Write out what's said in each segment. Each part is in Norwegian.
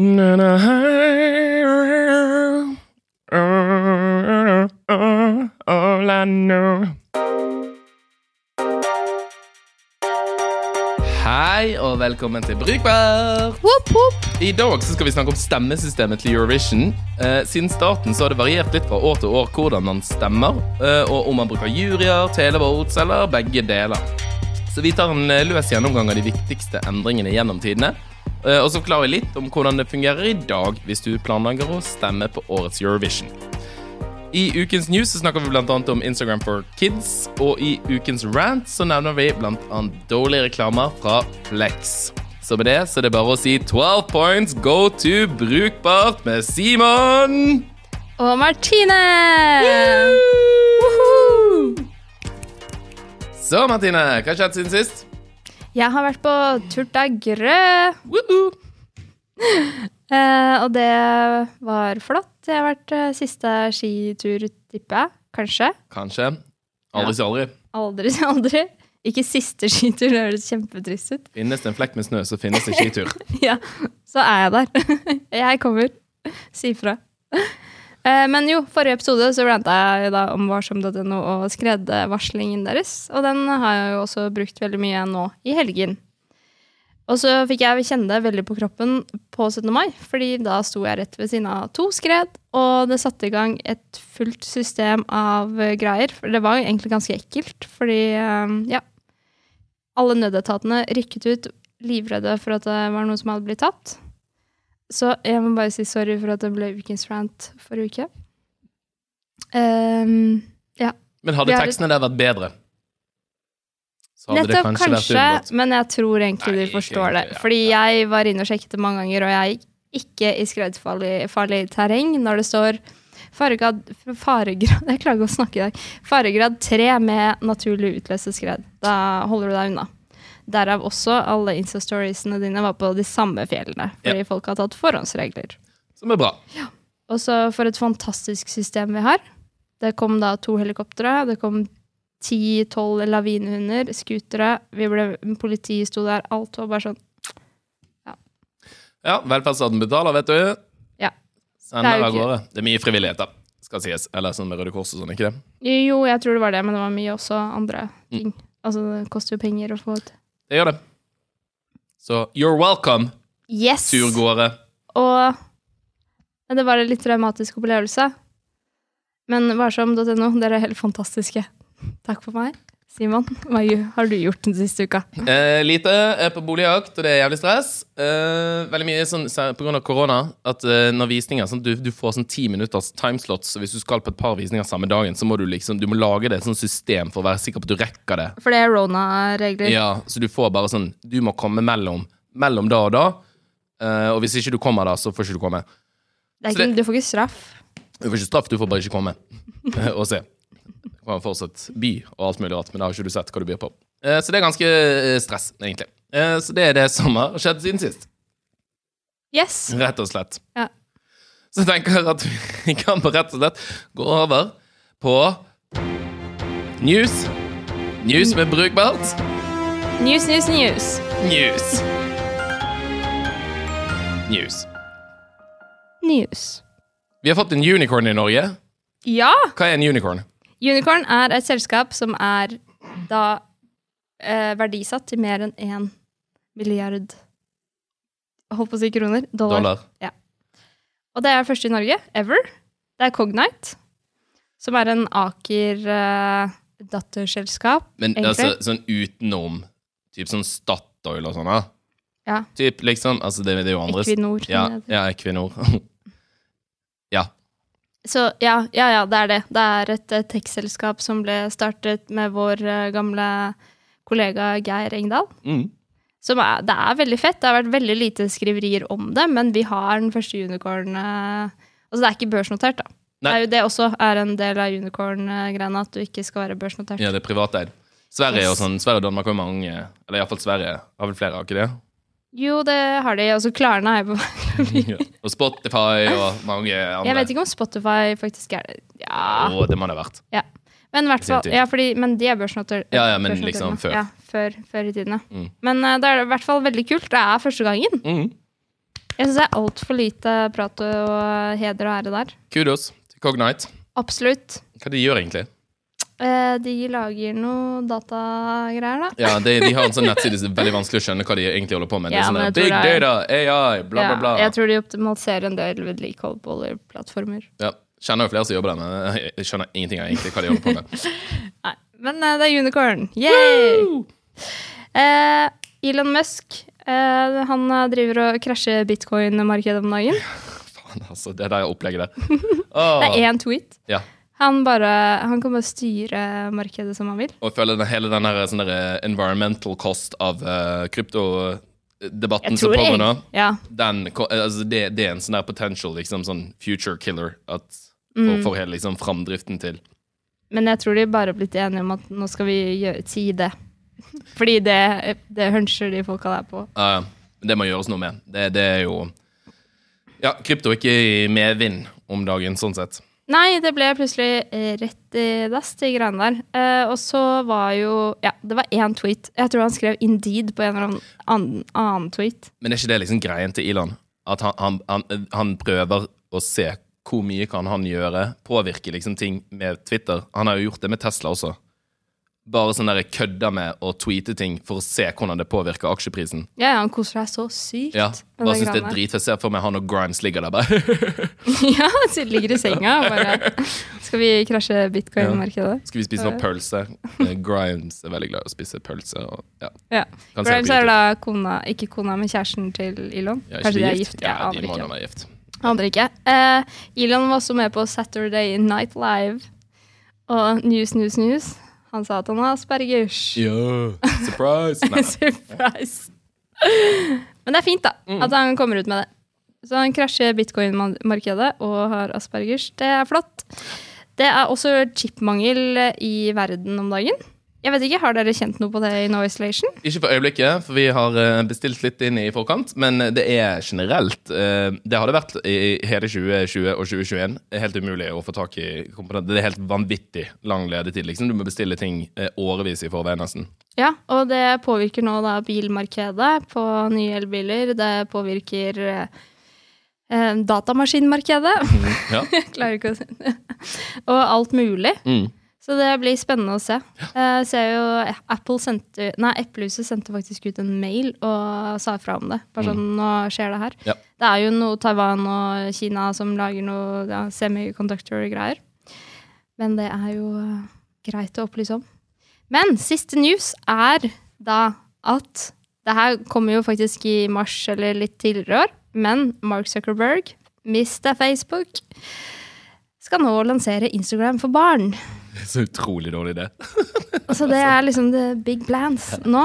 All I know. Hei og velkommen til Brukbar. Woop, woop. I dag så skal vi snakke om stemmesystemet til Eurovision. Eh, siden starten så har det variert litt fra år til år hvordan man stemmer, eh, og om man bruker juryer, televotes eller begge deler. Så vi tar en eh, løs gjennomgang av de viktigste endringene gjennom tidene. Eh, og så forklarer vi litt om hvordan det fungerer i dag hvis du planlegger å stemme på årets Eurovision. I ukens news så snakker vi annet om Instagram for kids, og i ukens rant så nevner vi annet dårlige reklamer fra Flex. Så med det så er det bare å si 12 points go to brukbart med Simon! Og Martine! Yeah! Så, Martine, hva har skjedd siden sist? Jeg har vært på Turtagrø, Woohoo! uh, og det var flott. Det har vært eh, siste skitur, tipper jeg. Kanskje. Kanskje. Aldri si aldri. Aldri si aldri. Ikke siste skitur, det høres kjempetrist ut. Finnes det en flekk med snø, så finnes det skitur. Ja, så er jeg der. Jeg kommer. Si fra. Eh, Men jo, forrige episode så ranta jeg da om varsom.no og skredvarslingen deres. Og den har jeg jo også brukt veldig mye nå i helgen. Og så fikk jeg kjenne det veldig på kroppen på 17. mai, fordi da sto jeg rett ved siden av to skred, og det satte i gang et fullt system av greier. For det var egentlig ganske ekkelt, fordi eh, ja, alle nødetatene rykket ut livredde for at det var noe som hadde blitt tatt. Så jeg må bare si sorry for at det ble ukens rant forrige uke. Um, ja. Men hadde har- tekstene der vært bedre? Så hadde det Nettopp kanskje, kanskje, men jeg tror egentlig Nei, de forstår det. Fordi jeg var inne og sjekket det mange ganger, og jeg gikk ikke i skredfarlig farlig terreng når det står faregrad, faregrad Jeg klarer ikke å snakke i dag. Faregrad 3 med naturlig utløste skred. Da holder du deg unna. Derav også alle Insta-storiesene dine var på de samme fjellene. Fordi folk har tatt forhåndsregler. Som er bra. Og så for et fantastisk system vi har. Det kom da to helikoptre, det kom ti-tolv lavinehunder, scootere. Vi ble, Politiet sto der, alt var bare sånn Ja, velferdsstaten betaler, vet du. Ja. Sender er av gårde. Det er mye frivillighet, da. Skal sies. Eller sånn med Røde Kors og sånn, ikke det? Jo, jeg tror det var det, men det var mye også andre Mm. ting. Altså, det koster jo penger å få ut. Det gjør det. Så you're welcome, Yes! turgåere. Og det var en litt traumatisk opplevelse. Men varsom.no, dere er helt fantastiske. Takk for meg. Simon, hva har du gjort den siste uka? Eh, lite er på boligjakt, og det er jævlig stress. Eh, veldig mye sånn pga. på grunn av korona at eh, når visninger sånn, du, du får sånn ti minutters timeslots, hvis du skal på et par visninger samme dagen, så må du liksom Du må lage det et sånt system for å være sikker på at du rekker det. For det er Rona-regler. Ja, Så du får bare sånn Du må komme mellom, mellom da og da. Eh, og hvis ikke du kommer da, så får ikke du komme. Det Så det- du får ikke straff. Du får ikke straff, du får bare ikke komme og se. Du kan fortsatt by og alt mulig rart, men da har ikke du sett hva du byr på. Eh, Så det er ganske eh, stress, egentlig. Eh, Så det er det som har skjedd siden sist. Yes. Rett og slett. Ja. Så jeg tenker at vi kan på rett og slett gå over på news. News med brukbart. News, news, news. News. News. News. Vi har fått en unicorn i Norge. Ja! Hva er en unicorn? Unicorn er et selskap som er da eh, verdisatt til mer enn én milliard Holdt på å si kroner. Dollar. Dollar. Og det er første i Norge, ever. Det er Cognite, som er en Aker eh. Men altså, sånn utenom Typ sånn Statoil og sånn? Ja. Typ, liksom, altså det, det er jo andre Equinor. Ja, ja Equinor. ja. Så ja, ja, ja, det er det. Det er et tekstselskap tech-selskap som ble startet med vår eh, gamle kollega Geir Engdahl. Mm. Er, det er veldig fett. Det har vært veldig lite skriverier om det, men vi har den første unicorn eh, Altså, det er ikke børsnotert, da. Det er jo det også er en del av unicorn-greiene, at du ikke skal være børsnotert. ja, det er privateid. Sverige og sånn, Sverige og Danmark har mange Eller iallfall Sverige har vel flere, har ikke det? Jo, det har de. Og så Klarna er på Ja. Og Spotify og mange andre. Jeg vet ikke om Spotify faktisk er det. Ja. Å, det må det ha vært. Men, i hvert fall, ja, fordi, men de er børsnotert. Ja, ja, men liksom før. Ja, før, før i tiden, ja. Mm. Men uh, det er i hvert fall veldig kult. Det er første gangen. Mm. Jeg syns det er altfor lite prat og heder og ære der. Kudos til Cognite. Absolutt. Hva de gjør egentlig? Eh, de lager noe datagreier, da. Ja, de, de har en sånn nettside som er veldig vanskelig å skjønne hva de egentlig holder på med. Det Ja, er sånn tror Big er- data, AI, bla, bla, bla. Jeg tror de optimaliserer en del vedlikehold på plattformer. Ja, Kjenner jo flere som jobber der, men jeg- skjønner ingenting av egentlig hva de holder på med. Nei, men eh, det er unicorn. Yay! Eh, Elon Musk eh, han eh, driver og krasjer bitcoin-markedet om dagen. Faen, altså, det der opplegget der. Det Åh, er én tweet. ja. Han, bare, han kan bare styre markedet som han vil. Og følge hele den her, sånn der, eh, environmental cost av uh, kryptodebatten som pågår nå, Ja, den, eh, altså, det, det er en sånn der potential liksom, sånn future killer at, for, Mm. for hele liksom, framdriften til Men jeg tror de bare har blitt enige om at nå skal vi gjøre, si det. Fordi det, det huncher de folka der på. Ja, ja. Det må gjøres noe med. Det, det er jo Ja, krypto er ikke i medvind om dagen, sånn sett. Nei, det ble plutselig eh, rett i dass, de greiene der. Eh, og så var jo Ja, det var én tweet. Jeg tror han skrev 'indeed' på en eller annen annen, tweet. Men er ikke det liksom greien til Elon? At han, han, han, han prøver å se hvor mye kan han gjøre, påvirke liksom ting med Twitter. Han har jo gjort det med Tesla også. Bare sånn der kødder med å tweete ting for å se hvordan det påvirker aksjeprisen. Ja, ja, han koser seg så sykt. Ja, Bare syns det er dritfett. Ser for meg han og Grimes ligger der bare. ja, så ligger i senga og bare Skal vi krasje bitcoin-markedet? Skal vi spise noe pølse? Eh, Grimes er veldig glad i å spise pølse. Og, ja. Ja. Grimes er da kona, ikke kona, men kjæresten til Elon. Ja, Kanskje de er gift? Ja, de må da være gift. Aner ikke. Eh, Elon var også med på Saturday Night Live. Og News, News, News. Han sa at han har aspergers. Ja, surprise! Surprise. Men det er fint, da, Mm. at han kommer ut med det. Så han krasjer bitcoin-markedet og har aspergers. Det er flott. Det er også chipmangel i verden om dagen. Jeg vet ikke, Har dere kjent noe på det i No Isolation? Ikke for øyeblikket, for vi har eh, bestilt litt inn i forkant. Men det er generelt eh, Det har det vært i hele 2020 og 2021. Det er helt umulig å få tak i komponenter. Det er helt vanvittig lang ledetid. liksom. Du må bestille ting eh, årevis i forveien, nesten. Ja, og det påvirker nå da bilmarkedet på nye elbiler. Det påvirker eh, eh, datamaskinmarkedet. Ja. Jeg klarer ikke å si det. Og alt mulig. Mm. Så det blir spennende å se. Jeg ser jo Apple sendte Nei, Eplehuset sendte faktisk ut en mail og sa fra om det. Bare sånn, nå skjer det her. Ja. Det er jo noe Taiwan og Kina som lager noe ja, semiconductor-greier. Men det er jo eh, greit å opplyse om. Men siste news er da at Det her kommer jo faktisk i mars eller litt tidligere år, men Mark Zuckerberg, Mr. Facebook, skal nå lansere Instagram for barn. Det er så utrolig dårlig idé. Altså, det er liksom the big plans nå.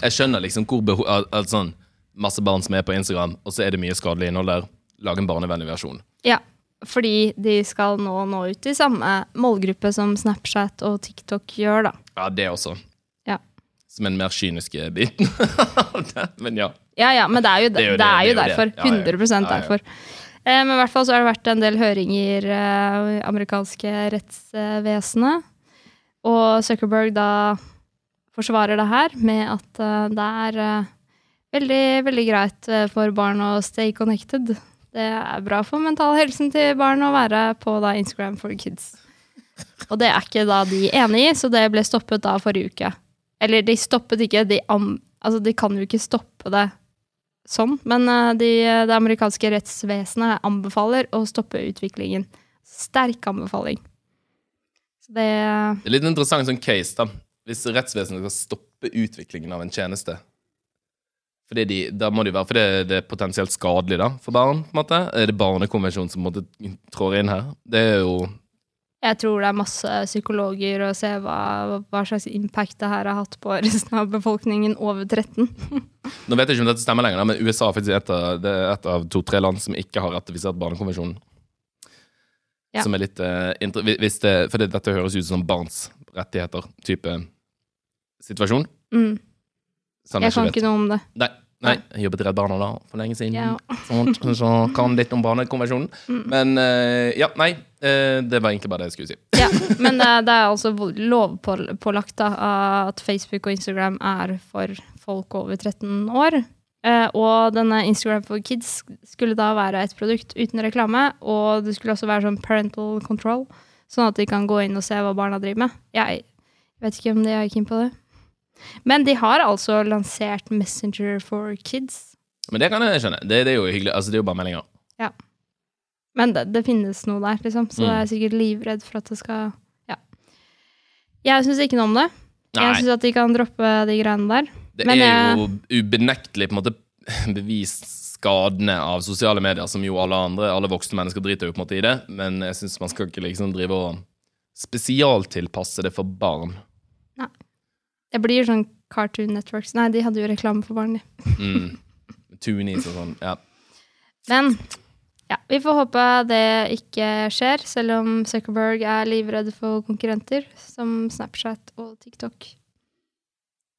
Jeg skjønner liksom hvor behov al- al- sånn, masse barn som er på Instagram, og så er det mye skadelig innhold der. Lag en barnevennlig versjon. Ja, fordi de skal nå nå ut i samme målgruppe som Snapchat og TikTok gjør, da. Ja, det også. Ja. Som en mer kyniske biten. Men ja. Ja, ja, men det er jo, det Det er jo det, det, er jo det er jo derfor. det. Ja, ja. 100 Ja, ja. derfor. Eh, men i hvert fall så har det vært en del høringer i eh, amerikanske rettsvesenet. Og Zuckerberg da forsvarer det her med at eh, det er veldig, veldig greit for barn å stay connected. Det er bra for mentalhelsen til barn å være på da Instagram for kids. Og det er ikke da de enig i, så det ble stoppet da forrige uke. Eller de stoppet ikke, de, altså de kan jo ikke stoppe det sånn, men eh, de, det amerikanske rettsvesenet anbefaler å stoppe utviklingen. Sterk anbefaling. Så det Det er litt interessant sånn case, da. Hvis rettsvesenet skal stoppe utviklingen av en tjeneste. Fordi de, da må det være fordi det er potensielt skadelig da, for barn. på en måte. Er det barnekonvensjonen som måtte trår inn her? Det er jo Jeg tror det er masse psykologer og se hva, hva slags impact det her har hatt på resten av befolkningen over 13. Nå vet jeg ikke om dette stemmer lenger, men USA er faktisk et av, et av to-tre land som ikke har ratifisert barnekonvensjonen. Ja. Som er litt eh, hvis det, For det, dette høres ut som barns rettigheter-type situasjon. Mm. Sånn Jeg kan vet. ikke noe om det. Nei, nei, jeg jobbet i Redd Barna da, for lenge siden. Ja. Sånt, så kan litt om barnekonvensjonen. Mm. Men eh, ja, nei. eh, det var egentlig bare det jeg skulle si. Ja, men det, det er altså lovpålagt da, at Facebook og Instagram er for folk over 13 år. Eh, og denne Instagram for kids skulle da være et produkt uten reklame, og det skulle også være sånn parental control, sånn at de kan gå inn og se hva barna driver med. Jeg vet ikke om de er keen på det. Men de har altså lansert Messenger for kids. Men det kan jeg skjønne. Det, det er jo hyggelig. Altså, det er jo bare meldinger. Men det, det finnes noe der, liksom. Så Mm. jeg er sikkert livredd for at det skal Ja. Jeg syns ikke noe om det. Jeg Nei, syns at de kan droppe de greiene der. det men er jeg- jo ubenektelig på en måte bevist skadene av sosiale medier, som jo alle andre, alle voksne mennesker driter jo på en måte i det, men jeg syns man skal ikke liksom drive og spesialtilpasse det for barn. Det blir sånn Cartoon Networks. Nei, de hadde jo reklame for barn, de. Mm. Toonies og sånn. Ja. Men ja, vi får håpe det ikke skjer, selv om Zuckerberg er livredd for konkurrenter som Snapchat og TikTok.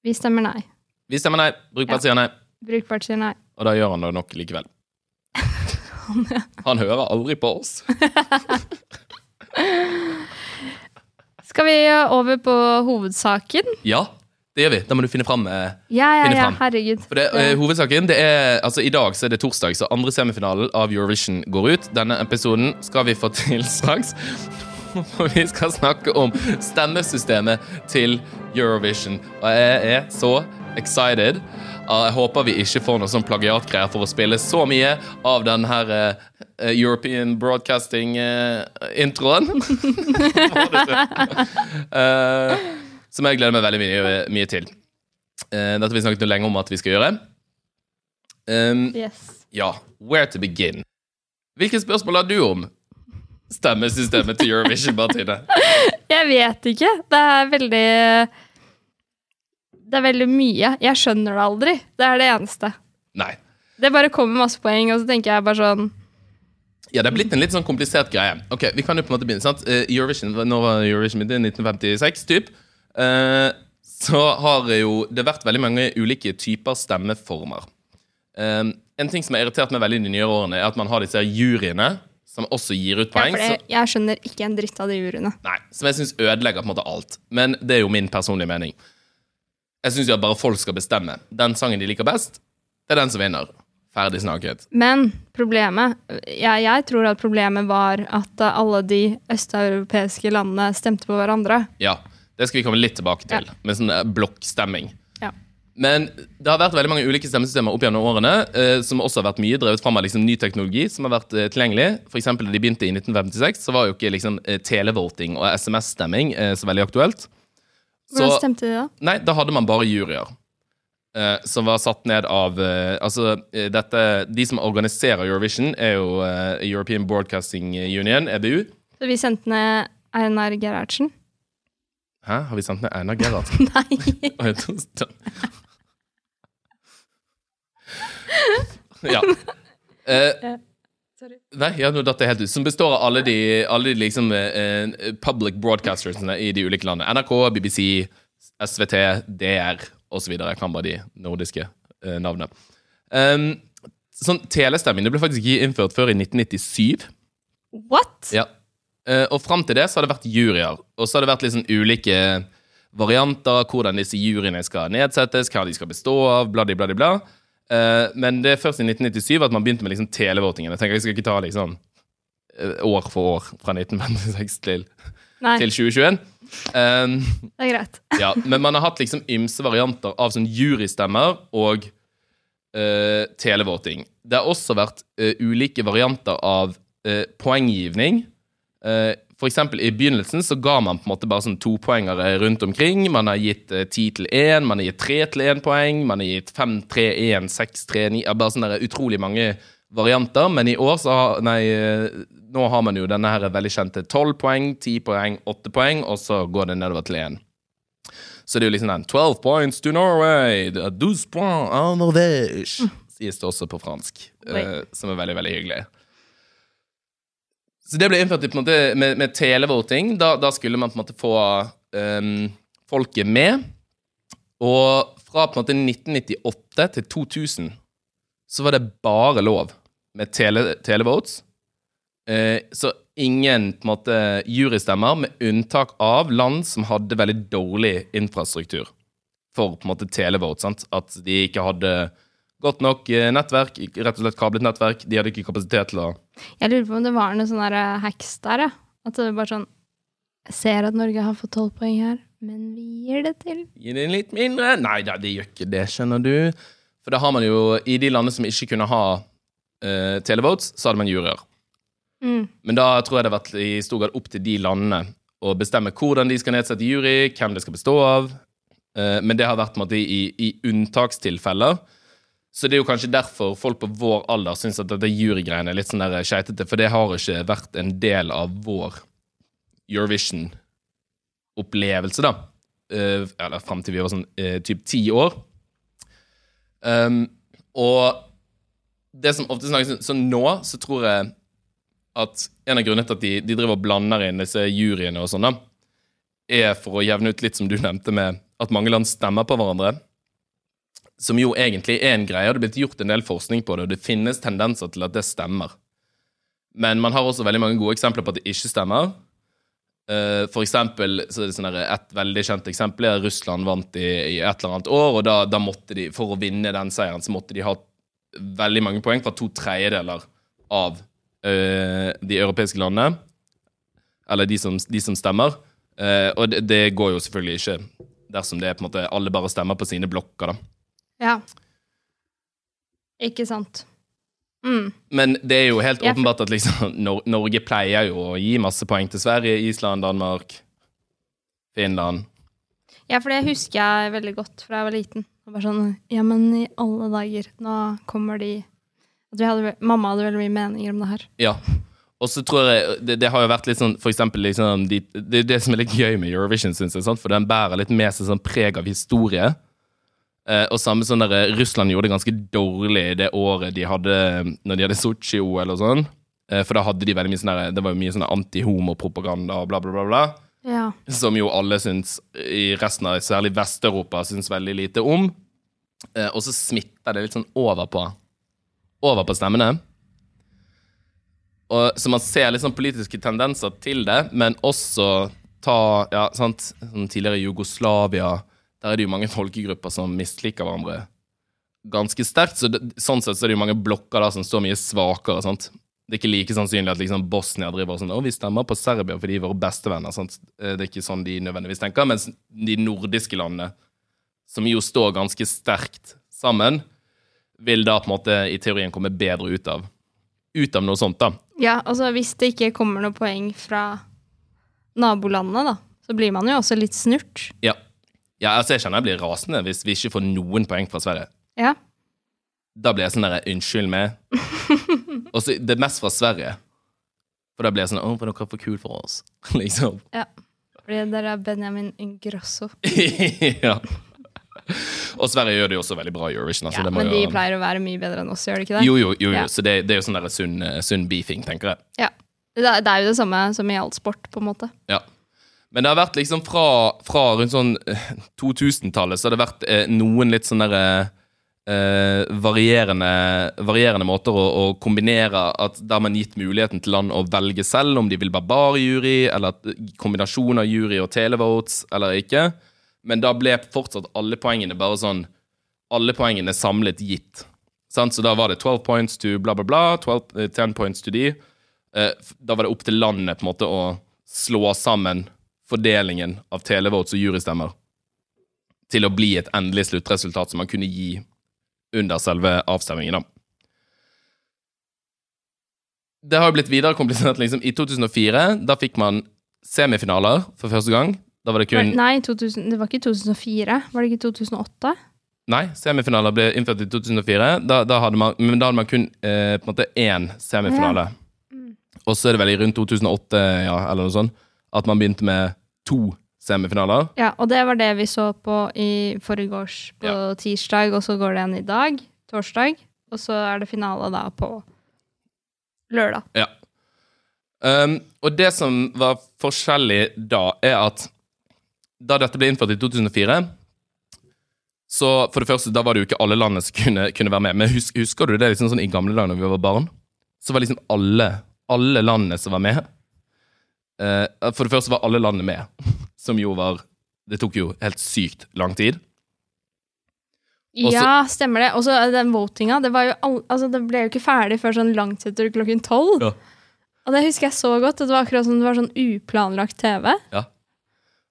Vi stemmer nei. Vi stemmer nei. Brukbart sier nei. Brukbart sier nei. Og da gjør han det nok likevel. Han hører aldri på oss. Skal vi over på hovedsaken? Ja, det gjør vi. Da må du finne fram. Eh, Ja, ja, Finne ja, herregud. for det, eh, hovedsaken det er, altså I dag så er det torsdag, så andre semifinalen av Eurovision går ut. Denne episoden skal vi få til straks. Og vi skal snakke om stemmesystemet til Eurovision. Og jeg er så excited. Uh, Jeg håper vi ikke får noe sånn plagiatgreier for å spille så mye av den her eh, European Broadcasting-introen. som jeg gleder meg veldig mye, mye til. Uh, dette har vi snakket lenge om at vi skal gjøre. Um, Yes. ja, where to begin? Hvilke spørsmål har du om stemmesystemet til Eurovision, Martine? Jeg vet ikke. Det er veldig Det er veldig mye. Jeg skjønner det aldri. Det er det eneste. Nei. Det bare kommer masse poeng, og så tenker jeg bare sånn Ja, det er blitt en litt sånn komplisert greie. Ok, Vi kan jo på en måte begynne, sant? Eh, Eurovision, Nå var Eurovision begynt? 1956, typ. Eh, så har jo det vært veldig mange ulike typer stemmeformer. Eh, en ting som har irritert meg veldig de nye årene, er at man har disse juryene som også gir ut ja, poeng. for så- jeg, skjønner ikke en dritt av de juryene. Nei, som jeg syns ødelegger på en måte alt. Men det er jo min personlige mening. Jeg syns bare folk skal bestemme. Den sangen de liker best, det er den som vinner. Ferdig snakket. Men problemet jeg, jeg tror at problemet var at alle de østeuropeiske landene stemte på hverandre. Ja, det skal vi komme litt tilbake til, med sånn eh, blokkstemming. Ja. Men det har vært veldig mange ulike stemmesystemer opp gjennom årene, eh, som også har vært mye drevet fram av liksom, ny teknologi som har vært eh, tilgjengelig. For eksempel da de begynte i 1956, så var jo ikke liksom, eh, televoting og SMS-stemming eh, så veldig aktuelt. Hvordan stemte de da? Nei, da hadde man bare juryer. eh, som var satt ned av eh, Altså, dette De som organiserer Eurovision, er jo European Broadcasting Union, EBU. Så vi sendte ned Einar Gerhardsen? Hæ, har vi sendt ned Einar Gerhardsen? Nei. Ja. Uh, Sorry. nei, ja, nå datt det helt ut. Som består av alle de, alle de liksom, eh, public broadcastersene i de ulike landene. NRK, BBC, SVT, DR osv. Jeg kan bare de nordiske eh, navnene. Um, sånn telestemming det ble faktisk ikke innført før i 1997. What? Ja. Eh, og fram til det så har det vært juryer. Og så har det vært liksom ulike varianter, hvordan disse juryene skal nedsettes, hva de skal bestå av, bla, bla, bla. Eh, men det er først i 1997 at man begynte med liksom televotingen. Jeg tenker jeg skal ikke ta liksom eh, år for år fra 1956 til, til 2021. Um, det er greit. ja, men man har hatt liksom ymse varianter av sånn jurystemmer og uh, televoting. Det har også vært uh, ulike varianter av uh, poenggivning. Eh, for eksempel I begynnelsen så ga man på en måte bare sånn topoengere rundt omkring. Man har gitt eh, ti til én, man har gitt tre til én poeng, man har gitt fem, tre, én, seks, tre, ni Bare sånne utrolig mange varianter. Men i år så har Nei, eh, nå har man jo denne her veldig kjente tolv poeng, ti poeng, åtte poeng, og så går det nedover til én. Så det er jo liksom den 12 points to Norway, 12 points à Norvège, sies det også på fransk. Eh, som er veldig, veldig hyggelig. Så det ble innført måte, med, med televoting. Da, da skulle man på en måte få um, folket med. Og fra på en måte 1998 til 2000 så var det bare lov med tele, televotes. Uh, så ingen på en måte jurystemmer, med unntak av land som hadde veldig dårlig infrastruktur for på en måte televote. At de ikke hadde godt nok eh, nettverk, rett og slett kablet nettverk. De hadde ikke kapasitet til å Jeg lurer på om det var noe sånn der eh, hacks der, ja. At det var bare sånn Jeg ser at Norge har fått tolv poeng her, men vi gir det til Gi det litt mindre. Nei da, det gjør ikke det, skjønner du. For da har man jo I de landene som ikke kunne ha uh, televotes, så hadde man juryer. mm. Men da tror jeg det har vært i stor grad opp til de landene å bestemme hvordan de skal nedsette jury, hvem det skal bestå av. Uh, men det har vært måte i, i unntakstilfeller. Så det er jo kanskje derfor folk på vår alder syns at dette jurygreiene er litt sånn skeitete, for det har ikke vært en del av vår Eurovision-opplevelse, da. Uh, eller fram til vi var sånn uh, typ ti år. Um, og det som ofte snakkes Så nå så tror jeg at en av grunnene til at de, de driver og blander inn disse juryene og sånn, da, er for å jevne ut litt, som du nevnte, med at mange land stemmer på hverandre. Som jo egentlig er en greie, og det er blitt gjort en del forskning på det, og det finnes tendenser til at det stemmer. Men man har også veldig mange gode eksempler på at det ikke stemmer. Eh, For eksempel, så er det sånn Et veldig kjent eksempel er Russland vant i, i et eller annet år, og da, da måtte de, for å vinne den seieren, så måtte de ha veldig mange poeng fra to tredjedeler av uh, de europeiske landene. Eller de som, de som stemmer. Uh, og det, det går jo selvfølgelig ikke dersom det er på en måte alle bare stemmer på sine blokker, da. Ja. Ikke sant. Mm. Men det er jo helt åpenbart at liksom, Nor Norge pleier jo å gi masse poeng til Sverige, Island, Danmark, Finland. Ja, for det husker jeg veldig godt fra jeg var liten. Og bare sånn, ja, men i alle dager, nå kommer de at vi hadde, Mamma hadde veldig mye meninger om det her. Ja. Og så tror jeg det, det har jo vært litt sånn For eksempel liksom de, Det er det som er litt gøy med Eurovision, syns jeg. Sant? For den bærer litt med seg sånn preg av historie. Eh, og samme sånn der eh, Russland gjorde det ganske dårlig det året de hadde Når de hadde Sotsji-OL og sånn. Uh, for da hadde de veldig mye sånn der Det var jo mye sånn antihomopropaganda og bla, bla, bla. bla Ja. som jo alle syns i resten av særlig Vest-Europa syns veldig lite om. Uh, og så smitter det litt sånn over på over på stemmene. Og, så man ser litt sånn politiske tendenser til det, men også ta ja, sant, sånn tidligere Jugoslavia Der er det jo mange folkegrupper som misliker hverandre ganske sterkt. Så det, sånn sett så er det jo mange blokker da som står mye svakere. sant? Det er ikke like sannsynlig at liksom Bosnia driver sånn Å, vi stemmer på Serbia fordi de er våre bestevenner. sant? Eh, Det er ikke sånn de nødvendigvis tenker. Mens de nordiske landene, som jo står ganske sterkt sammen, vil da på en måte i teorien komme bedre ut av ut av noe sånt, da. ja, altså hvis det ikke kommer noe poeng fra nabolandene, da, så blir man jo også litt snurt. Ja. Ja, altså jeg kjenner jeg blir rasende hvis vi ikke får noen poeng fra Sverige. Ja. Da blir jeg sånn der Unnskyld meg. Og så det er mest fra Sverige. For da blir jeg sånn Å, for dere er for kule for oss. liksom. ja. Fordi dere er Benjamin Ingrosso. ja. Og Sverige gjør det jo også veldig bra i Eurovision. Altså, Ja, men de jo... pleier å være mye bedre enn oss, gjør de ikke det? Jo, jo, jo, jo. Ja. Så det, det er jo sånn sunn, sunn beefing, tenker jeg. Ja. Det det er jo det samme som i all sport, på en måte. Ja. Men det har vært liksom fra, fra rundt sånn eh, 2000-tallet så har det vært eh, noen litt sånn derre eh, varierende, varierende måter å, å kombinere at Der man gitt muligheten til land å velge selv om de vil være bare jury, eller kombinasjon av jury og televotes eller ikke. Men da ble fortsatt alle poengene bare sånn Alle poengene samlet gitt. Så da var det 12 points to bla, bla, bla. 12, eh, 10 points to de. Eh, Da var det opp til landet på en måte å slå sammen fordelingen av televotes og jurystemmer til å bli et endelig sluttresultat som man kunne gi under selve avstemmingen. Da. Det har jo blitt videre komplisert. Liksom. I 2004 da fikk man semifinaler for første gang. Da var det kun Nei, 2000, det var ikke 2004. Var det ikke 2008? Nei, semifinaler ble innført i 2004. Da, da man, men da hadde man kun eh, på en måte én semifinale. Og så er det vel i rundt 2008 ja, eller noe sånt, at man begynte med to semifinaler. Ja, og det var det vi så på i forgårs på Ja. tirsdag, og så går det en i dag, torsdag, og så er det finale da på lørdag. Ja. Um, og det som var forskjellig da, er at da dette ble innført i 2004 så for det første, da var det jo ikke alle landene som kunne, kunne være med. Men husker, husker du det liksom sånn i gamle dager når vi var barn? Så var liksom alle, alle landene som var med For det første var alle landene med, som jo var Det tok jo helt sykt lang tid. Også- Ja, stemmer det. Og så den votinga. Det, var jo all, altså, det ble jo ikke ferdig før sånn langt etter klokken tolv. Ja. Og det husker jeg så godt. Det var akkurat som det var sånn uplanlagt TV. Ja.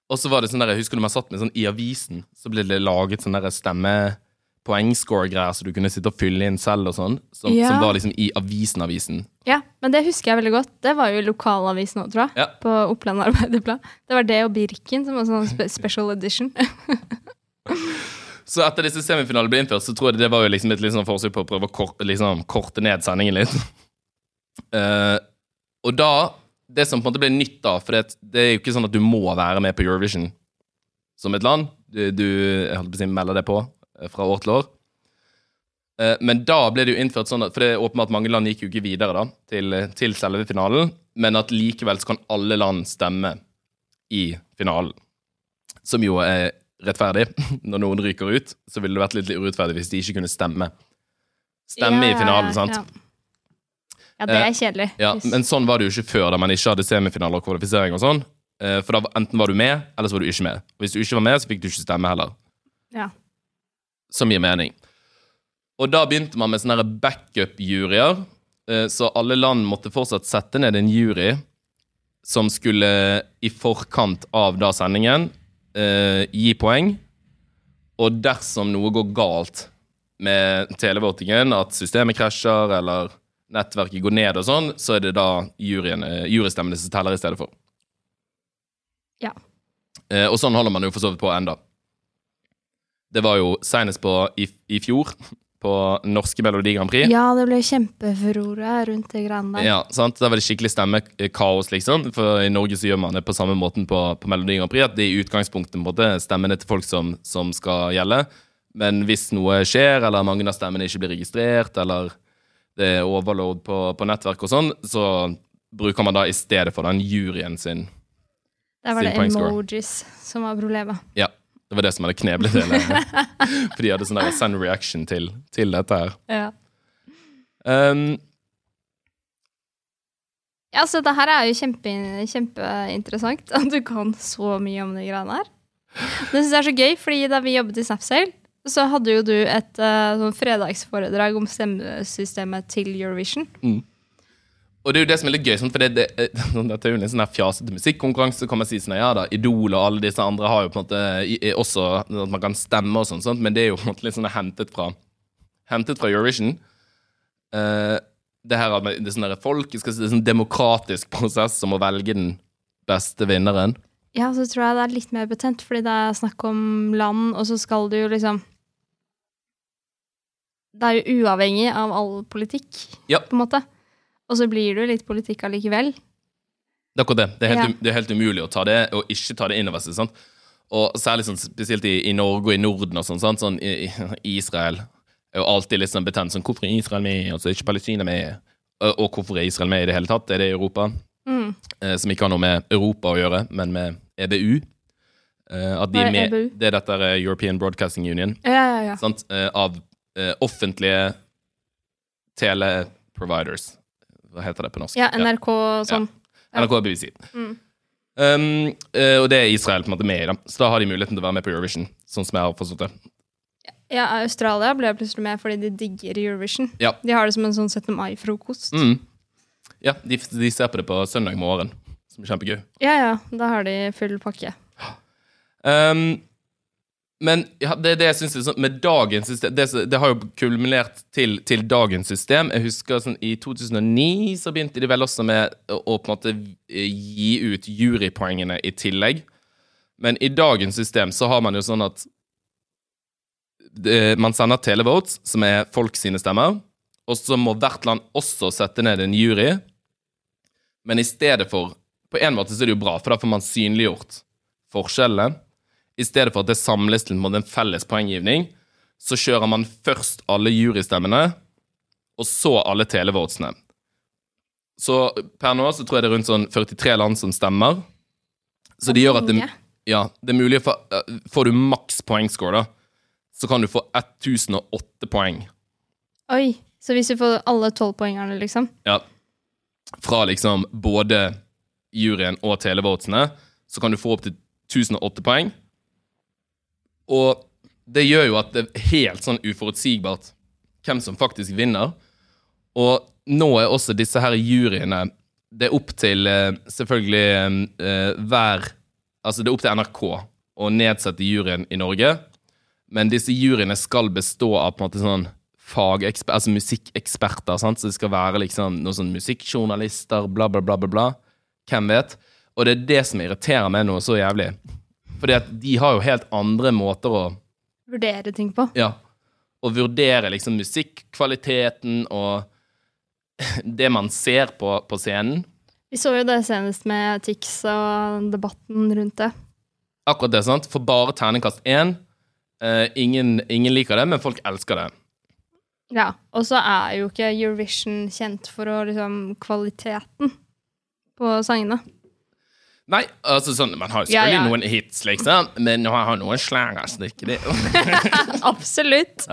Og så var det sånn der, jeg husker du man satt med sånn i avisen, så ble det laget sånn stemme poengscore-greier, så du kunne sitte og fylle inn selv og sånn, som, Ja. som var liksom i avisen-avisen. Ja, Men det husker jeg veldig godt. Det var jo lokalavisen òg, tror jeg. Ja. På Oppland Arbeiderblad. Det var det og Birken som var sånn spe special edition. Så etter disse semifinalene ble innført, så tror jeg det var jo liksom et sånn forsøk på å prøve å kort, liksom, korte ned sendingen litt. uh, og da Det som på en måte ble nytt da, for det, det er jo ikke sånn at du må være med på Eurovision som et land. Du, du jeg holdt på å si, melder det på fra år til år. Eh, men da ble det jo innført sånn at For det er åpenbart mange land gikk jo ikke videre da til, til selve finalen, men at likevel så kan alle land stemme i finalen. Som jo er rettferdig. Når noen ryker ut, så ville det vært litt urettferdig hvis de ikke kunne stemme. Stemme i finalen, sant? Ja. ja, det er kjedelig. Ja, men sånn var det jo ikke før, da man ikke hadde semifinaler og kvalifisering og sånn. Eh, For da enten var du med, eller så var du ikke med. Og hvis du ikke var med, så fikk du ikke stemme heller. ja. Som gir mening. Og da begynte man med sånne backup-juryer. Eh, Så alle land måtte fortsatt sette ned en jury som skulle i forkant av da sendingen eh, gi poeng. Og dersom noe går galt med televotingen, at systemet krasjer eller nettverket går ned og sånn, så er det da eh, jurystemmene som teller i stedet for. Ja. Og sånn holder man jo for så vidt på enda. Det var jo senest på i, i fjor, på norske Melodi Grand Prix. ja, det ble kjempefurore rundt det greiene der. Ja, sant? Da var det skikkelig stemmekaos, liksom. For i Norge så gjør man det på samme måten på, på Melodi Grand Prix, at det er i utgangspunktet måte stemmene til folk som, som skal gjelde. Men hvis noe skjer, eller mange av stemmene ikke blir registrert, eller det er overload på, på nettverk og sånn, så bruker man da i stedet for den juryen sin Der var Sin det emojis som var problemet. Ja. Det var det som hadde kneblet hele For de hadde sånn der send reaction til, til dette her. Ja. Um, Ja, så det her er jo kjempe, kjempeinteressant at du kan så mye om de greiene her. Det syns jeg er så gøy, fordi da vi jobbet i Snapsale, så hadde jo du et uh, fredagsforedrag om stemmesystemet til Eurovision. Og det er jo det som er litt gøy, sånn, for det, det, dette er jo en sånn her fjasete musikkonkurranse. Så kan man si sånn, ja da, Idol og alle disse andre har jo på en måte også at man kan stemme og sånn, men det er jo på en måte litt sånn hentet fra, hentet fra Eurovision. Uh, det her at det er sånn folk, det er sånn demokratisk prosess som å velge den beste vinneren. Ja, så tror jeg det er litt mer betent, fordi det er snakk om land, og så skal du jo liksom Det er jo uavhengig av all politikk, Ja. på en måte. Og så blir det jo litt politikk allikevel. Det er akkurat det. Det er, helt, Ja. um- det er helt umulig å ta det, og ikke ta det inn over seg. sant? Og særlig sånn, spesielt i, i Norge og i Norden og sånn. sånn, sånn i, i Israel er jo alltid litt sånn betent. sånn, Hvorfor er Israel med, og så er ikke Palestina med? Og, og hvorfor er Israel med i det hele tatt? Er det Europa? Mm. Eh, som ikke har noe med Europa å gjøre, men med EBU. Eh, at de Hva er med, EBU? Det er dette European Broadcasting Union. Ja, ja, ja. Sant? Eh, av eh, offentlige teleproviders. Hva heter det på norsk? Ja, NRK sånn. Ja. NRK og BBC. Mm. Um, eh, og det er Israel på en måte med i, da. Så da har de muligheten til å være med på Eurovision. Sånn som jeg har forstått det. Ja, Australia ble plutselig med fordi de digger Eurovision. Ja. De har det som en sånn 17. mai-frokost. Mm. Ja, de, de ser på det på søndag morgen, som er kjempegøy. Ja, ja, da har de full pakke. Um, men ja, det det jeg synes sånn, med dagens system det, det har jo kulminert til, til dagens system. Jeg husker sånn, I 2009 så begynte de vel også med å, på en måte gi ut jurypoengene i tillegg. Men i dagens system så har man jo sånn at det, man sender televotes, som er folk sine stemmer. Og så må hvert land også sette ned en jury. Men i stedet for På en måte så er det jo bra, for da får man synliggjort forskjellene. I stedet for at det samles til en felles poenggivning, så kjører man først alle jurystemmene, og så alle televotesene. Så per nå så tror jeg det er rundt sånn 43 land som stemmer. Så det gjør at det, ja, det er mulig få eh, Får du maks poengscore, da, så kan du få 1008 poeng. Oi, så hvis du får alle tolvpoengerne, liksom? Ja. Fra liksom både juryen og televotesene, så kan du få opp til 1008 poeng. Og det gjør jo at det er helt sånn uforutsigbart hvem som faktisk vinner. Og nå er også disse her juryene Det er opp til eh, selvfølgelig eh, hver Altså det er opp til NRK å nedsette juryen i Norge. Men disse juryene skal bestå av på en måte sånn fageksperter, altså musikkeksperter. sant? Så det skal være liksom noen sånn musikkjournalister, bla, bla, bla, bla. bla. Hvem vet? Og det er det som irriterer meg noe så jævlig. Fordi at de har jo helt andre måter å Vurdere ting på. Ja. Å vurdere liksom musikkvaliteten og det man ser på, på scenen. Vi så jo det senest med Tix og debatten rundt det. Akkurat det, sant? For bare terningkast én. Uh, ingen, ingen liker det, men folk elsker det. Ja, Og så er jo ikke Eurovision kjent for å liksom kvaliteten på sangene. Nei, altså sånn, man har jo Ja, selvfølgelig ja. noen hits, liksom, men nå har noen slanger så det er ikke det. Absolutt.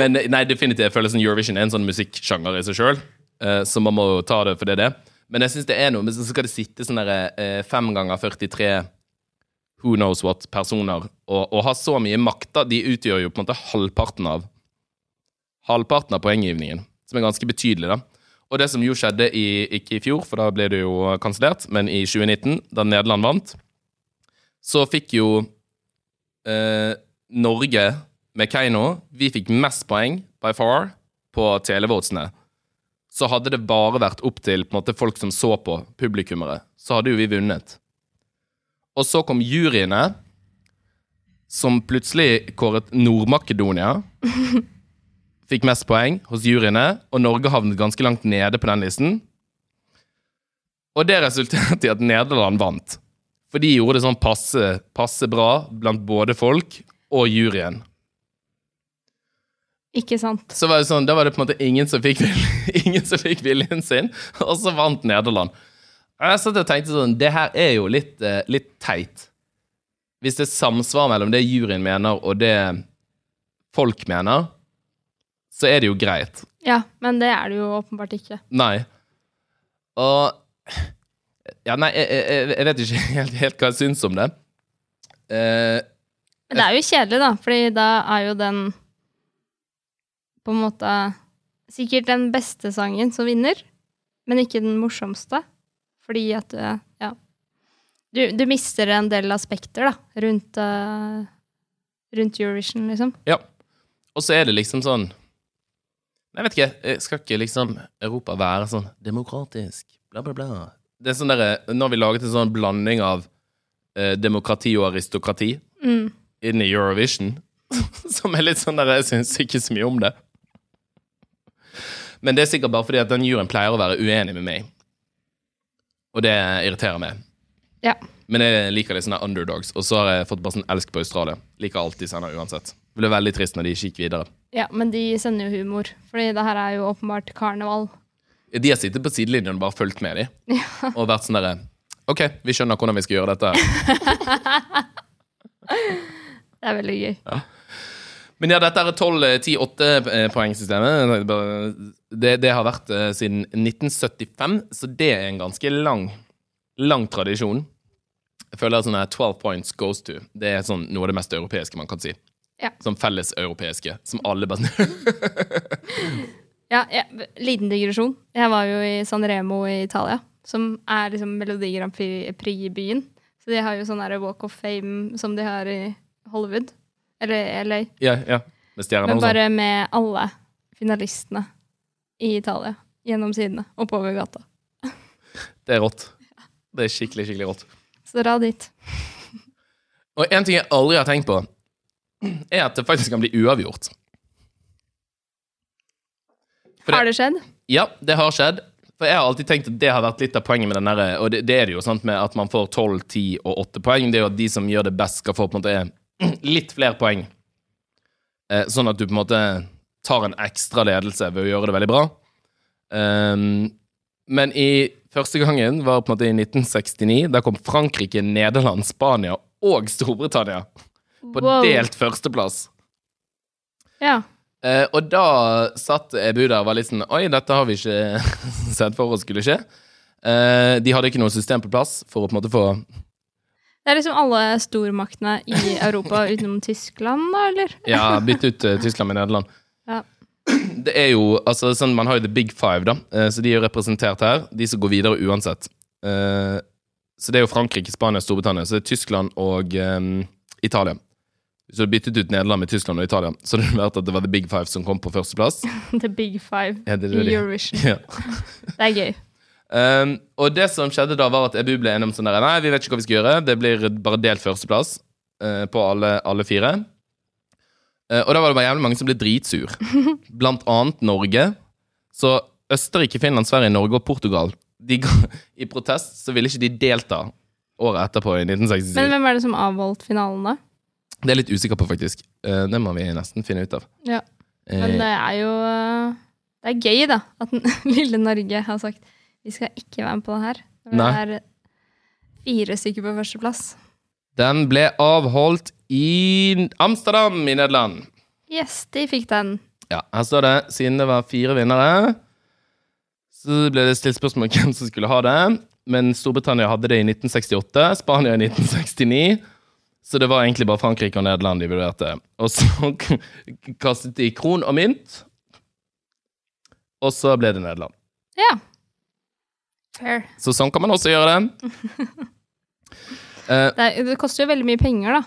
Men nei, definitivt, jeg føler sånn Eurovision er en sånn musikksjanger i seg sjøl, så man må ta det for det det er. Men jeg syns det er noe Men så skal det sitte sånn derre eh, fem ganger 43 who knows what personer og, og ha så mye makt, da. De utgjør jo på en måte halvparten av Halvparten av poenggivningen, som er ganske betydelig, da. Og det som jo skjedde i, ikke i fjor, for da ble det jo kansellert, men i 2019, da Nederland vant, så fikk jo eh, Norge med Keiino Vi fikk mest poeng by far på televotesene. Så hadde det bare vært opp til måte, folk som så på, publikummere, så hadde jo vi vunnet. Og så kom juryene, som plutselig kåret Nord-Makedonia. Fikk mest poeng hos juryene, og Norge havnet ganske langt nede på den listen. Og det resulterte i at Nederland vant. For de gjorde det sånn passe, passe bra blant både folk og juryen. Ikke sant. Så var det sånn, Da var det på en måte ingen som fikk, ingen som fikk viljen sin, og så vant Nederland. Og Jeg satt og tenkte sånn Det her er jo litt, eh, litt teit. Hvis det er samsvar mellom det juryen mener, og det folk mener, så er det jo greit. Ja, men det er det jo åpenbart ikke. Nei. Og Ja, nei, jeg, jeg, jeg vet ikke helt, helt hva jeg syns om det. Eh, Men det er jo kjedelig, da, fordi da er jo den på en måte sikkert den beste sangen som vinner, men ikke den morsomste. Fordi at du, ja. Du, du mister en del aspekter da, rundt, eh, rundt Eurovision, liksom. Ja. Og så er det liksom sånn Jeg vet ikke, eh, skal ikke liksom Europa være sånn demokratisk, bla, bla, bla? Det er sånn derre Når vi laget en sånn blanding av eh, demokrati og aristokrati Mm. inn i Eurovision, som er litt sånn der Jeg syns ikke så mye om det. Men det er sikkert bare fordi at den juryen pleier å være uenig med meg. Og det irriterer meg. Ja. Men jeg liker litt sånne underdogs. Og så har jeg fått bare sånn elsk på Australia. Liker alt de sender uansett. Det ble veldig trist når de ikke gikk videre. Ja, men de sender jo humor, fordi det her er jo åpenbart karneval. De har sittet på sidelinjen og bare fulgt med dem. Og vært sånn derre OK, vi skjønner hvordan vi skal gjøre dette. Det er veldig gøy. Men ja, dette er 12-10-8-poengsystemet. Det, det har vært eh, siden 1975, så det er en ganske lang, lang tradisjon. Jeg føler at sånne 12 points goes to. Det er sånn noe av det mest europeiske man kan si. Ja. Som felleseuropeiske, som alle bare Ja, ja, liten digresjon. Jeg var jo i Sanremo i Italia, som er liksom Melodi Grand Prix-byen. Så de har jo sånn der Walk of Fame som de har i Hollywood. Eller LA. Ja, ja. Med stjernene Men sånn. bare med alle finalistene i Italia. Gjennom sidene. Oppover gata. Det er rått. Det er skikkelig, skikkelig rått. Så dra dit. Og en ting jeg aldri har tenkt på, er at det faktisk kan bli uavgjort. For Har det skjedd? Ja, det har skjedd. For jeg har alltid tenkt at det har vært litt av poenget med den derre Og det, det er det jo, sant, med at man får 12, 10 og 8 poeng. Det er jo at de som gjør det best, skal få på en måte litt flere poeng. Eh, sånn at du på en måte tar en ekstra ledelse ved å gjøre det veldig bra. Um, men i første gangen var på en måte i 1969. Da kom Frankrike, Nederland, Spania og Storbritannia på Wow. delt førsteplass. Ja. Eh, og da satt Ebu der og var litt sånn Oi, dette har vi ikke sett for oss skulle skje. Eh, de hadde ikke noe system på plass for å på en måte få Det er liksom alle stormaktene i Europa utenom Tyskland, da, eller? Ja, bytte ut eh, Tyskland med Nederland. Ja. Det er jo, altså sånn, Man har jo The Big Five, da. eh, Så de er jo representert her. De som går videre uansett. Eh, Så det er jo Frankrike, Spania, Storbritannia. Så det er Tyskland og eh, Italia. Hvis du hadde byttet ut Nederland med Tyskland og Italia, så hadde det vært at det var The Big Five som kom på førsteplass. The Big Five Ja, det i det. Eurovision. Ja. Det er gøy. Um, og det som skjedde da, var at EBU ble enig om sånn der Nei, vi vet ikke hva vi skal gjøre. Det blir bare delt førsteplass uh, på alle, alle fire. Uh, og da var det bare jævlig mange som ble dritsur. Blant annet Norge. Så Østerrike, Finland, Sverige, Norge og Portugal de, I protest så ville ikke de delta året etterpå, i 1967. Men hvem er det som avholdt finalen, da? Det er jeg litt usikker på, faktisk. Eh, det må vi nesten finne ut av. Ja. Eh, Men det er jo øh, Det er gøy, da, at lille Norge har sagt vi skal ikke være med på det her. Det Nei. er fire stykker på førsteplass. den ble avholdt i Amsterdam i Nederland. Yes, de fikk den. Ja, her står det, siden det var fire vinnere, så ble det stilt spørsmål om hvem som skulle ha det. Men Storbritannia hadde det i 1968, Spania i 1969. Så det var egentlig bare Frankrike og Nederland de vurderte. Og så kastet de kron og mynt, og så ble det Nederland. Ja. Fair. Så sånn kan man også gjøre det. Eh, Det, er, det koster jo veldig mye penger, da.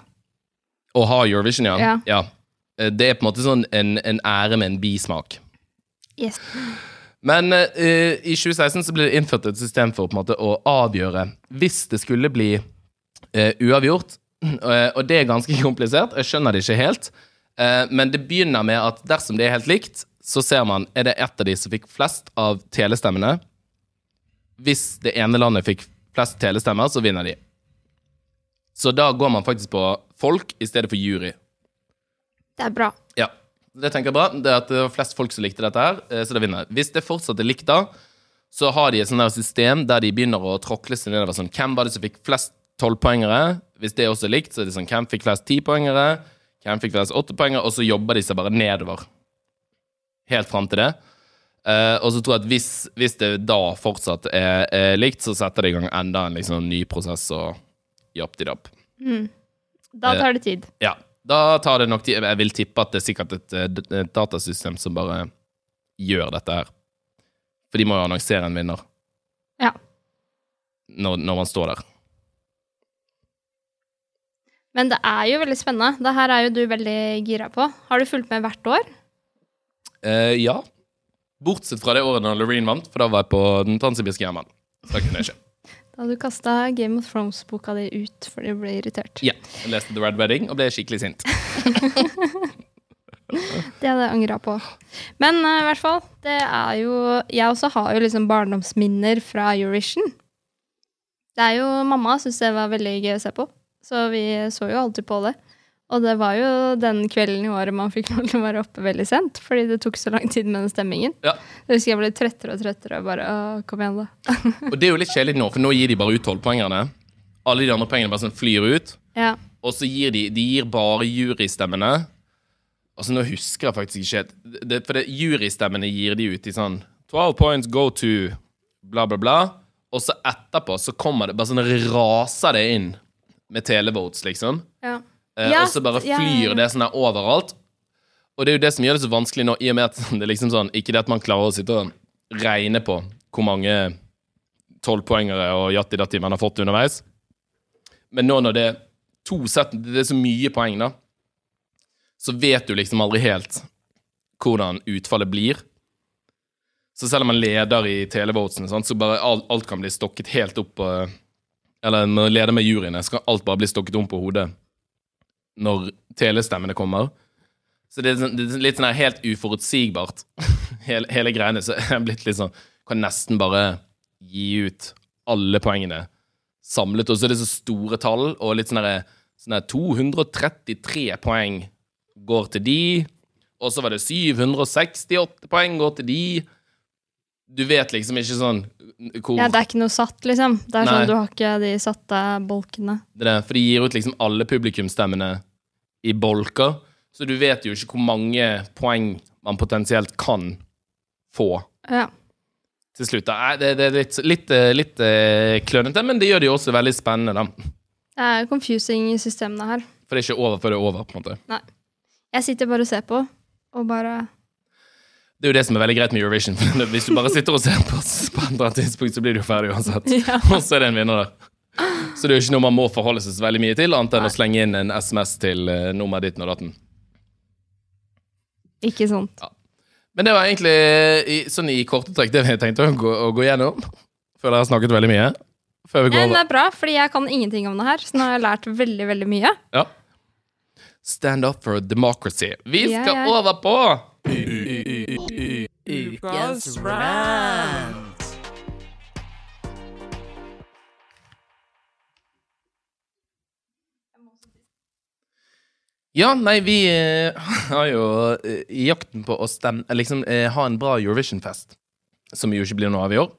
Å ha Eurovision, ja. Ja. ja. Det er på en måte sånn en, en ære med en bismak. Yes. Men uh, i 2016 så ble det innført et system for måte å avgjøre hvis det skulle bli uh, uavgjort. Eh, og det er ganske komplisert. Jeg skjønner det ikke helt. Eh, men det begynner med at dersom det er helt likt, så ser man er det ett av de som fikk flest av telestemmene. Hvis det ene landet fikk flest telestemmer, så vinner de. Så da går man faktisk på folk i stedet for jury. Det er bra. Ja, det tenker jeg bra. Det er at det var flest folk som likte dette her, eh, så det vinner. Hvis det fortsatt er likt da, så har de et sånt system der de begynner å tråkle seg nedover sånn, hvem var det som fikk flest tolvpoengere? Hvis det også er likt, så er det sånn, hvem fikk flest tipoengere? Hvem fikk flest åttepoengere? Og så jobber de seg bare nedover. Helt fram til det. Uh, og så tror jeg at hvis, hvis det da fortsatt er, er likt, så setter de i gang enda en liksom, ny prosess og japp-di-dapp. Da tar det tid. Ja, da tar det nok tid. Jeg vil tippe at det er sikkert et, eh, et datasystem som bare gjør dette her. For de må jo annonsere en vinner Ja. når, når man står der. Men det er jo veldig spennende. Det her er jo du veldig gira på. Har du fulgt med hvert år? Eh, ja. Bortsett fra det året da Loreen vant, for da var jeg på den transsibirske hjemmen. Da kunne jeg ikke. Da du kasta Game of Thrones-boka di ut fordi du ble irritert. Ja, jeg leste The Red Wedding og ble skikkelig sint. Det hadde jeg angra på. Men eh, i hvert fall, det er jo Jeg også har jo liksom barndomsminner fra Eurovision. Det er jo Mamma syns det var veldig gøy å se på, så vi så jo alltid på det. Og det var jo den kvelden i året man fikk lov til å være oppe veldig sent, fordi det tok så lang tid med den stemmingen. Ja. Jeg husker jeg ble trøttere og trøttere og bare Å, kom igjen, da. Og det er jo litt kjedelig nå, for nå gir de bare ut tolvpoengerne. Alle de andre poengene bare sånn flyr ut. Ja. Og så gir de, de gir bare jurystemmene. Altså, nå husker jeg faktisk ikke helt. Det, for det, jurystemmene gir de ut i sånn 12 points go to bla, bla, bla. Og så etterpå så kommer det bare sånn raser det inn med televotes, liksom. ja. Eh, Ja, og så bare flyr ja. det sånn her overalt. Og det er jo det som gjør det så vanskelig nå, i og med at det liksom sånn Ikke det at man klarer å sitte og regne på hvor mange tolvpoengere og jatti-datti man har fått underveis. Men nå når det er to sett Det er så mye poeng, da. Så vet du liksom aldri helt hvordan utfallet blir. Så selv om man leder i televotesene, så bare alt, alt kan bli stokket helt opp på Eller når jeg leder med juryene, så kan alt bare bli stokket om på hodet når telestemmene kommer. Så det er, sånn- litt sånn her helt uforutsigbart, hele, hele greiene. Så jeg er blitt litt sånn Kan nesten bare gi ut alle poengene samlet. Og så er det så store tall, og litt sånn her sånn her 233 poeng går til de. Og så var det 768 poeng går til de. Du vet liksom ikke sånn hvor ja, det er ikke noe satt, liksom. Det er Nei. sånn, Du har ikke de satte bolkene. Det er for de gir ut liksom alle publikumsstemmene i bolker, så du vet jo ikke hvor mange poeng man potensielt kan få Ja. til slutt. da. Det, det er litt, litt, eh, litt eh, klønete, men det gjør det jo også veldig spennende, da. Det er confusing i systemene her. For det er ikke over før det er over. på en måte. Nei. Jeg sitter bare og ser på, og bare Det er jo det som er veldig greit med Eurovision. Hvis du bare sitter og ser på på et annet tidspunkt, så blir du jo ferdig uansett. Ja. Og så er det en vinner der. Så det er jo ikke noe man må forholde seg så veldig mye til, annet enn Nei. å slenge inn en SMS til uh, nummeret ditt og datten. Ikke sånt. Men det var egentlig i, sånn i korte trekk det vi tenkte å gå, å gå gjennom. Føler jeg har snakket veldig mye. Før vi går Ja, det er bra, fordi jeg kan ingenting om det her, så nå har jeg lært veldig, veldig mye. Ja. Stand up for democracy. Vi Ja, skal ja. over på Ukas rant. Ja, nei, vi eh, har jo eh, i jakten på å stemme eh, Liksom ha en bra Eurovision-fest, som jo ikke blir noe av i år.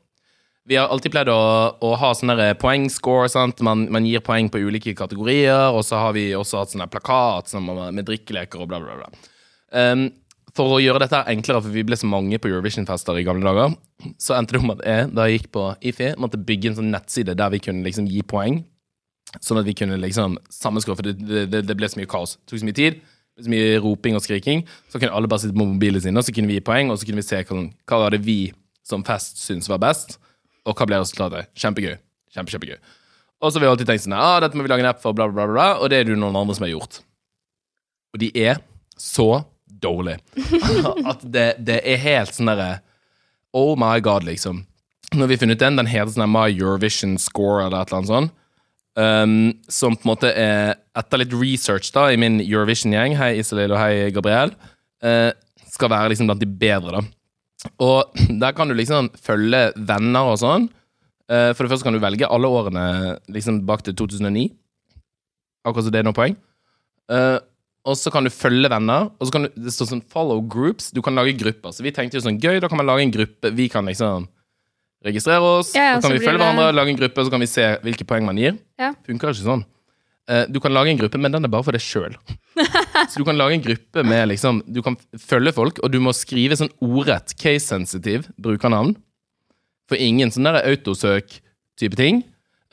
Vi har alltid pleid å, å ha sånne der poengscore. sant? Man, man gir poeng på ulike kategorier, og så har vi også hatt sånne plakat som, med drikkeleker og bla, bla, bla. Um, for å gjøre dette enklere, for vi ble så mange på Eurovision-fester i gamle dager, så endte det om at jeg, da jeg gikk på IFI, måtte bygge en sånn nettside der vi kunne liksom gi poeng. Sånn at vi kunne liksom sammenskåre, for det, det, det ble så mye kaos. Det tok så mye tid, så mye roping og skriking. Så kunne alle bare sitte på mobilene sine, og så kunne vi gi poeng, og så kunne vi se hva, var det vi som fest syntes var best, og hva ble resultatet. Kjempegøy. Kjempe, kjempegøy. Og så har vi alltid tenkt sånn ah, dette må vi lage en app for, bla, bla, bla, og det er det noen andre som har gjort. Og de er så dårlige at det, det er helt sånn derre Oh my god, liksom. Når vi har funnet den, den heter sånn My Eurovision Score eller et eller annet sånt. Um, som på en måte er Etter litt research da i min Eurovision-gjeng, hei Iselin og hei Gabriel, uh, skal være liksom blant de bedre, da. Og der kan du liksom følge venner og sånn. Uh, for det første kan du velge alle årene liksom bak til 2009. Akkurat som det er noen poeng. Eh, og så kan du følge venner, og så kan du, det står sånn follow groups. Du kan lage grupper. Så vi tenkte jo sånn gøy, da kan man lage en gruppe. Vi kan liksom registrere oss, Ja, ja, så kan så vi følge det- hverandre, lage en gruppe, så kan vi se hvilke poeng man gir. Ja. Funker ikke sånn. Eh, Du kan lage en gruppe, men den er bare for deg sjøl. Så du kan lage en gruppe med liksom Du kan følge folk, og du må skrive sånn ordrett, case-sensitive brukernavn. For ingen sånn der autosøk-type ting.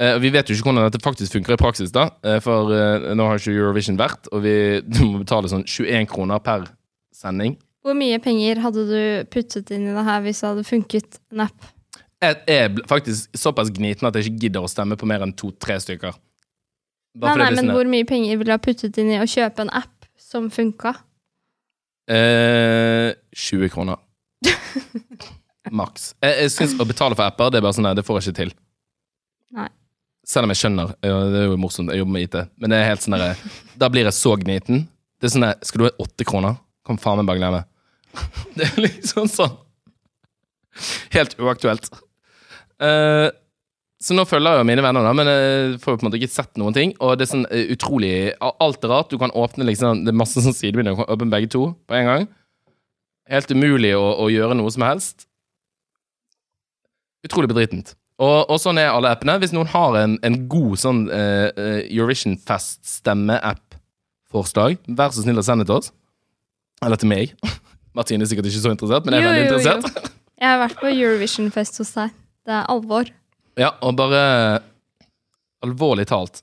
Eh, Vi vet jo ikke hvordan dette faktisk funker i praksis, da. eh, For eh, nå har ikke Eurovision vært, og vi du må betale sånn 21 kroner per sending. Hvor mye penger hadde du puttet inn i det her hvis det hadde funket en app? Jeg er faktisk såpass gniten at jeg ikke gidder å stemme på mer enn to-tre stykker. Nei, fordi nei, er men sånn- hvor mye penger ville du ha puttet inn i å kjøpe en app som funka? Eh, 20 kroner. Maks. Jeg, jeg syns å betale for apper, det er bare sånn, nei, det får jeg ikke til. Nei. Selv om jeg skjønner, det er jo morsomt, jeg jobber med IT, men det er helt sånn der, da blir jeg så gniten. Det er sånn der, skal du ha åtte kroner? Kan faen meg bare glemme. Det er liksom sånn. Helt uaktuelt. Uh, så nå følger jeg jo mine venner, da, men jeg får jo på en måte ikke sett noen ting. Og det er sånn eh, utrolig Alt er rart. Du kan åpne liksom Det er masse sånn sidebilder. Du kan åpne begge to på en gang. Helt umulig å, å gjøre noe som helst. Utrolig bedritent. Og, og sånn er alle appene. Hvis noen har en, en god sånn eh, eh, Eurovision Fest stemme-app-forslag, vær så snill å sende det til oss. Eller til meg. Martine er sikkert ikke så interessert, men jeg er Jo, veldig jo, jo. interessert. Jeg har vært på Eurovision-fest hos deg. Det er alvor. Ja, og bare Alvorlig talt.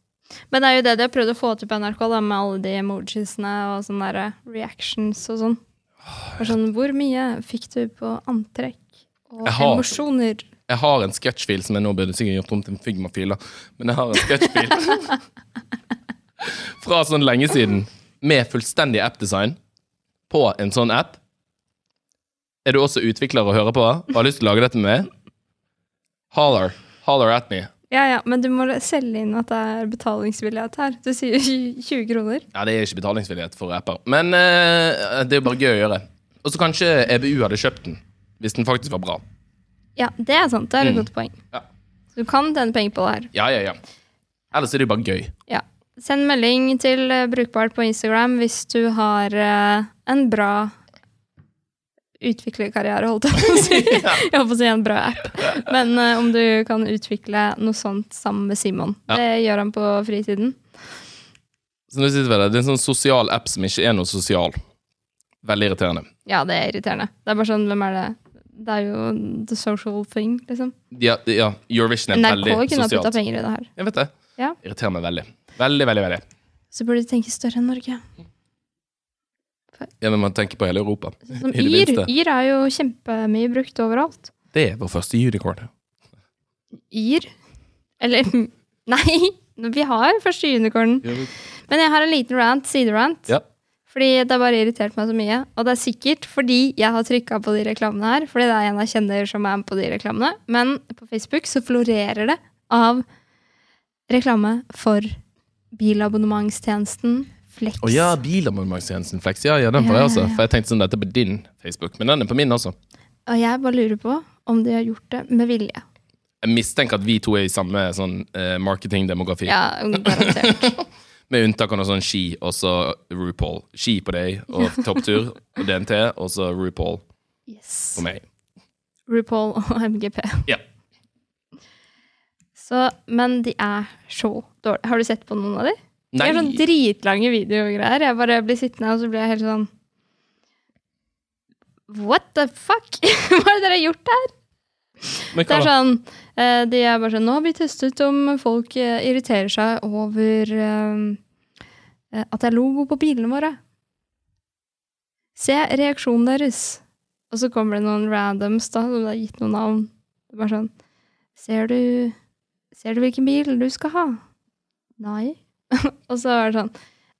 Men det er jo det de har prøvd å få til på NRK, da, med alle de emojisene og sånne der reactions og sånn. Og sånn, Hvor mye fikk du på antrekk og emosjoner? Jeg har en sketsjfil som jeg nå burde sikkert gjort om til en Figma-fil, men jeg har en sketsjfil fra sånn lenge siden med fullstendig app-design på en sånn app. Er du også utvikler og hører på og har lyst til å lage dette med meg? Holler. Holler at me. Ja, ja, men du må selge inn at det er betalingsvillighet her. Du sier 20 kroner. Ja, det er ikke betalingsvillighet for apper, men uh, det er jo bare gøy å gjøre. Og så kanskje EBU hadde kjøpt den, hvis den faktisk var bra. Ja, det er sant. Det er et Mm. godt poeng. Ja. Så du kan tjene penger på det her. Ja, ja, ja. Ellers er det jo bare gøy. Ja. Send melding til eh, Brukbart på Instagram hvis du har eh, en bra utviklerkarriere, holdt jeg på å si. Jeg holdt på å si en bra app. Men eh, om du kan utvikle noe sånt sammen med Simon. Ja. Det gjør han på fritiden. Så nå sitter vi der. Det er en sånn sosial app som ikke er noe sosial. Veldig irriterende. Ja, det er irriterende. Det er bare sånn, hvem er det? Det er jo the social thing, liksom. Ja, ja Eurovision er NRK veldig kunne ha putta sosialt. penger i det her. Jeg vet det. Ja. Irriterer meg veldig. Veldig, veldig. veldig. Så burde de tenke større enn Norge. Ja, men man tenker på hele Europa. Som I det Yr. Yr er jo kjempemye brukt overalt. Det er vår første unicorn. Yr? Eller Nei, vi har første unicorn. Men jeg har en liten rant, siderant. Ja. Fordi det har bare irritert meg så mye. Og det er sikkert fordi jeg har trykka på de reklamene her. Fordi det er en jeg kjenner som er med på de reklamene. Men på Facebook så florerer det av reklame for bilabonnementstjenesten Flex. Å ja, bilabonnementstjenesten Flex. Ja, ja, den får Ja, jeg også. For jeg tenkte sånn dette er på din Facebook, men den er på min også. Og jeg bare lurer på om de har gjort det med vilje. Jeg mistenker at vi to er i samme sånn eh, marketingdemografi. Ja, garantert. Med unntak av noe sånn ski, og så RuPaul. Ski på deg, og topptur, og DNT, og så RuPaul Yes. på meg. RuPaul og MGP. Ja. Så, men de er så dårlige. Har du sett på noen av de? De Nei, er sånn dritlange videogreier. Jeg bare blir sittende, og så blir jeg helt sånn What the fuck? Hva er det dere har gjort her? Det er sånn De er bare sånn Nå har vi testet om folk eh, irriterer seg over eh, eh, at det er logo på bilene våre. Se reaksjonen deres. Og så kommer det noen randoms da, som det er gitt noen navn. Det er bare sånn Ser du Ser du hvilken bil du skal ha? Nei. og så er det sånn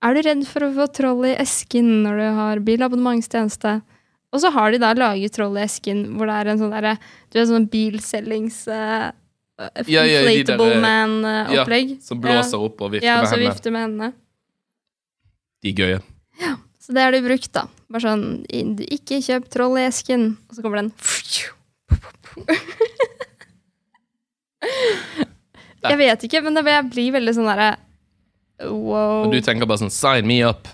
Er du redd for å få troll i esken når du har bilabonnementstjeneste? Og så har de da laget troll i esken, hvor det er en sånn derre Du vet sånn bilselgings uh, Ja, ja, Inflatable de man-opplegg. Som blåser opp og vifter Ja, og med hendene. vifter med hendene. De gøye. Ja, Så det har de brukt, da. Bare sånn Ikke kjøp troll i esken. Og så kommer den Jeg vet ikke, men jeg blir veldig sånn derre Wow. Og du tenker bare sånn Sign me up.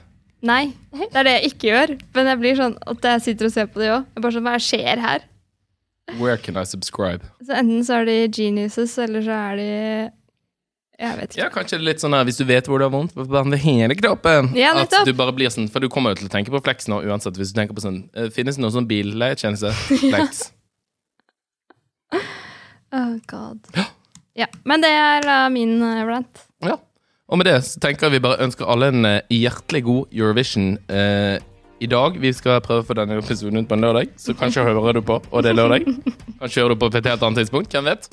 Nei, det er det jeg ikke gjør. Men jeg blir sånn at jeg sitter og ser på det òg. Bare sånn, hva skjer her? Where can I subscribe? Så enten så er de geniuses, eller så er de Jeg vet ikke. Ja, kanskje litt sånn her, Hvis du vet hvor du har vondt, behandle hele kroppen. Ja, at du bare blir sånn, For du kommer jo til å tenke på Flex nå uansett. Hvis du tenker på sånn eh, Finnes det noen sånn billeietjeneste? Flex. Oh god. Ja, Men det er min eh, rant. Og med det så tenker jeg vi bare ønsker alle en eh, hjertelig god Eurovision eh, i dag. Vi skal prøve å få denne episoden ut på en lørdag, så kanskje hører du på, og det er lørdag. Kanskje hører du på på et helt annet tidspunkt. Hvem vet?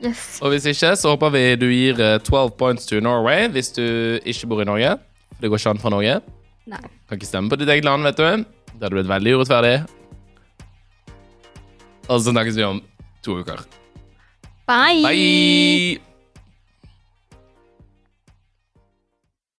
Yes. Og hvis ikke, så håper vi du gir eh, 12 points to Norway hvis du ikke bor i Norge. For det går ikke an fra Norge. Nei. Kan ikke stemme på ditt eget land, vet du. Det hadde blitt veldig urettferdig. Og så snakkes vi om to uker. Bye! Bye!